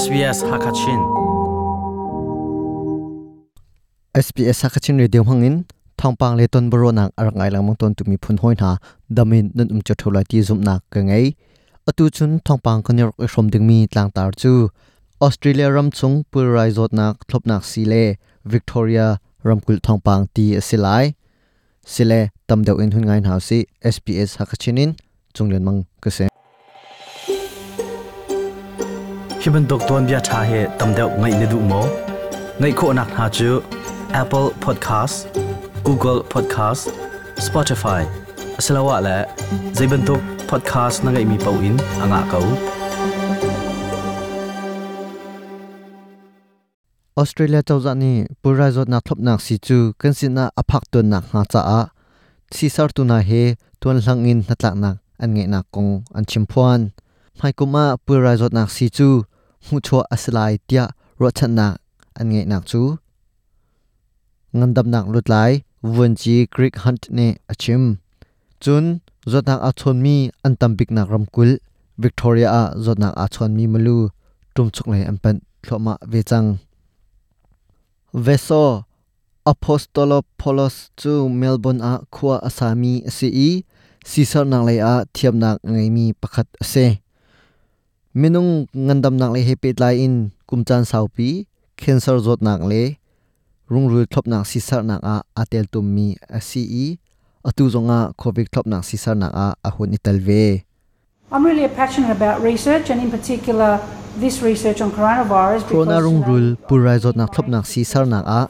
SBS Hakachin. SBS Hakachin Radio hangin thongpang le ton boro nak arangai lamang ton tumi phun hoi na damin nun um cho thola ti zum nak ka ngai atu chun, thongpang kan yor ding mi tlang tar chu. Australia ram chung pul rai zot nak thlop nak si le Victoria ram kul thongpang ti asilai sile tam deuh in hun ngai na si SBS Hakachinin chunglen mang ka se Hiban dok ton bia tha he tam deuh ngai ne du mo. Ngai kho nak ha chu, Apple Podcast, Google Podcast, Spotify Asalawa la zaiban tok podcast na ngai mi pau in, anga kau. Australia chawza ni pura zot na thlop nak si chu, kan sin na aphak ton nak ha cha a, si sar tu na he, tuan hlang in natlak nak, an nge na kong, an chim phuan. Mai kuma pura zot nak si chu หูชัวอสลายเตียรถชนะอันไงนักจูงันดำนักลุดไหลวันจีกริกฮันต์เนอชิมจุนจดนักอาชนมีอันตำบิกนักรำกุลวิกตอเรียอาจดนักอาชนมีมลูจุมชุกไหลอันเป็นทลมาเวจังเวโซอพอสตอลโพลสจูเมลเบอนอาคัวอาสามีซีซีซอนักไหลอาเทียมนักไงมีประคัดเซ minung ngandam nak le hepe lai in kumchan saupi cancer zot nak le rungrul thlop nak sisar nak a atel tum mi ase i atu zonga covid thlop nak sisar nak a ahun ital ve. I'm really passionate about research and in particular this research on coronavirus corona rungrul purai zot nak thlop nak sisar nak a.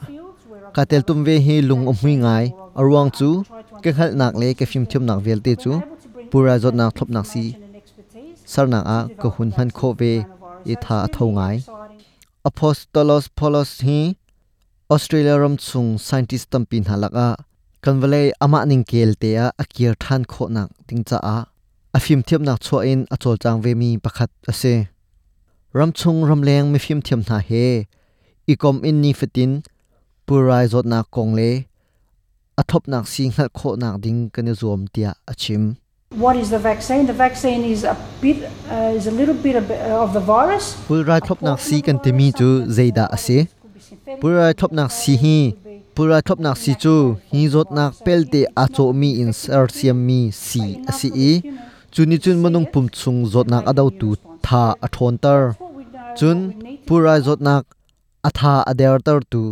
Katel tum ve hi lung om hui ngai arwang chu ke khal nak le ke phim thiam nak vel te chu pura zot nak thlop nak si sarna a ko hun man kho ve i tha a tho ngai apostolos polos hi australia ram chung scientist tam pin halaka kanwale ama ning kel te a akir than kho nak ting cha a a phim thiam nak chho in a chol chang ve mi pakhat ase ram chung ram leng mi phim thiam na he ikom in ni fitin purai zot na kong le athop nak si ngal kho nak ding kan zom tia achim What purai thop nak si kan te chu zeida ase. Purai thop nak si hi purai thop nak si chu hi zot nak pelte acho mi in sarsiam mi si ase e. Chuni chun manung pum chung zot nak adau tu tha athon tar. Chun purai zot nak atha ader tar tu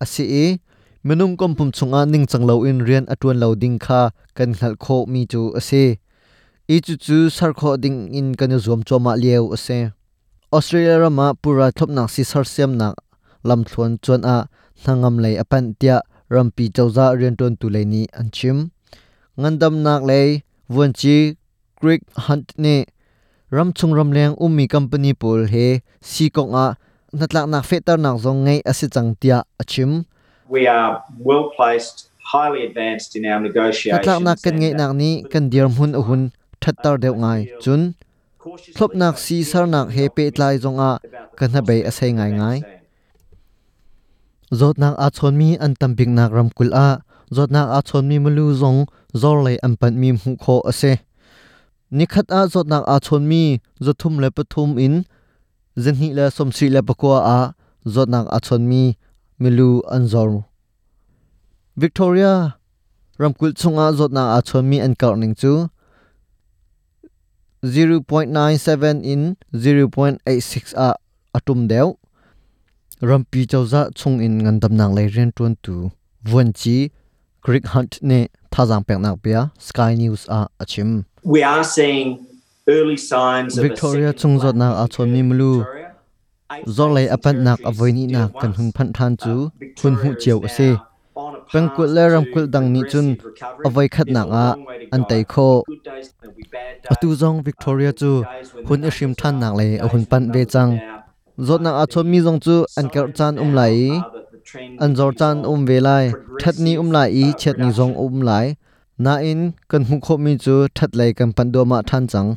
ase e. Manung kom pum chunga ning changlo in rian atun lo ding kha kan khal kho mi chu ase e chu chu sar kho ding in kan zom choma lieu ase. Australia rama pura thop nak si sar siam nak lam thluan chuan a thangam lei apan tia rampi chawza rian ton tu lei ni anchim ngandam nak lei wonchi creek hunt ne ram chung ram leng ummi company pol he si kong a natlak nak fetar nak zong ngai ase chang tia achim we are well placed, highly advanced in our negotiations. natlak nak kan ngai and, nak ni kan dir hun ahun thattar deuh ngai. Chun cautiously thlop nak si sar nak he pe tlai zonga a kan na bei asai ngai ngai. Zot nak a chon mi an tam big nak ram kul a. Zot nak a chon mi mulu zong, zor lei am pan mi mu kho ase nikhat a zot nak a chon mi, zothum le pathum in zenhi la somsi le pakwa a. Zot nak a chon mi, milu an zor. Victoria ramkul chunga zot nak a chon mi an kar ning chu. 0.97 in 0.86 a atum deuh rampi chawza chung in ngandam nang lei ren tuan tu. Vuan chi creek hunt ne thazang pek nak pia sky news a achim. We are seeing early signs of victoria second chung zot wave nak a in chon mi mlu Victoria. Eight zor and apan nak territories avoini nak kan hun once. phan than chu. Uh, hun hu chiao ase now on le ram to dang ni chun progressive khat na nga an go. tai kho atu zong victoria chu hun a hrim than nak le a hun pan ve chang. Zot na a chon mi zong chu, an kar chan um lai an zor chan um ve lai that ni um lai i chet ni zong um lai. Na in kan hu kho mi chu that lai kan pan do ma than chang.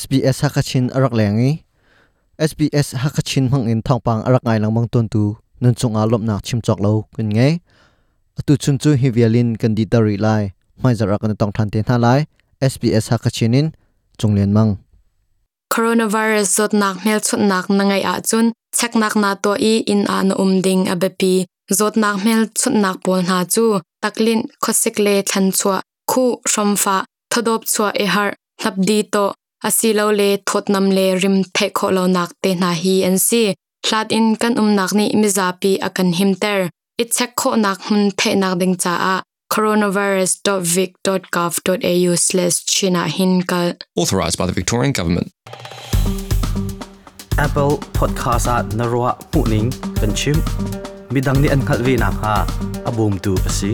SBS hakachin arak lengi SBS hakachin hang in thongpang arak ngai lang mang ton tu nun chung a lop nak chim chok lo kun nge tu chun chu hi vialin kan di tari lai mai zara kan tong than te na lai SBS hakachinin chunglen mang coronavirus zot nak mel chut nak na ngai a chun. Chak nak na to i in a na um ding a bepi zot nak mel chut nak pol na chu. Taklin khosik le than chua. Khu shomfa thodop chua e har. Hlap di to asilo le thotnam le rim the kho lo nak te na hi an si hlat in kan um nak ni mizapi akan himter i chek kho nak hun the nak ding cha a. coronavirus.vic.gov.au slash china hinkal Authorised by the Victorian Government. Apple Podcast at narwa hmuning kan chim midang ni an khalvi na ha. Abum tu asi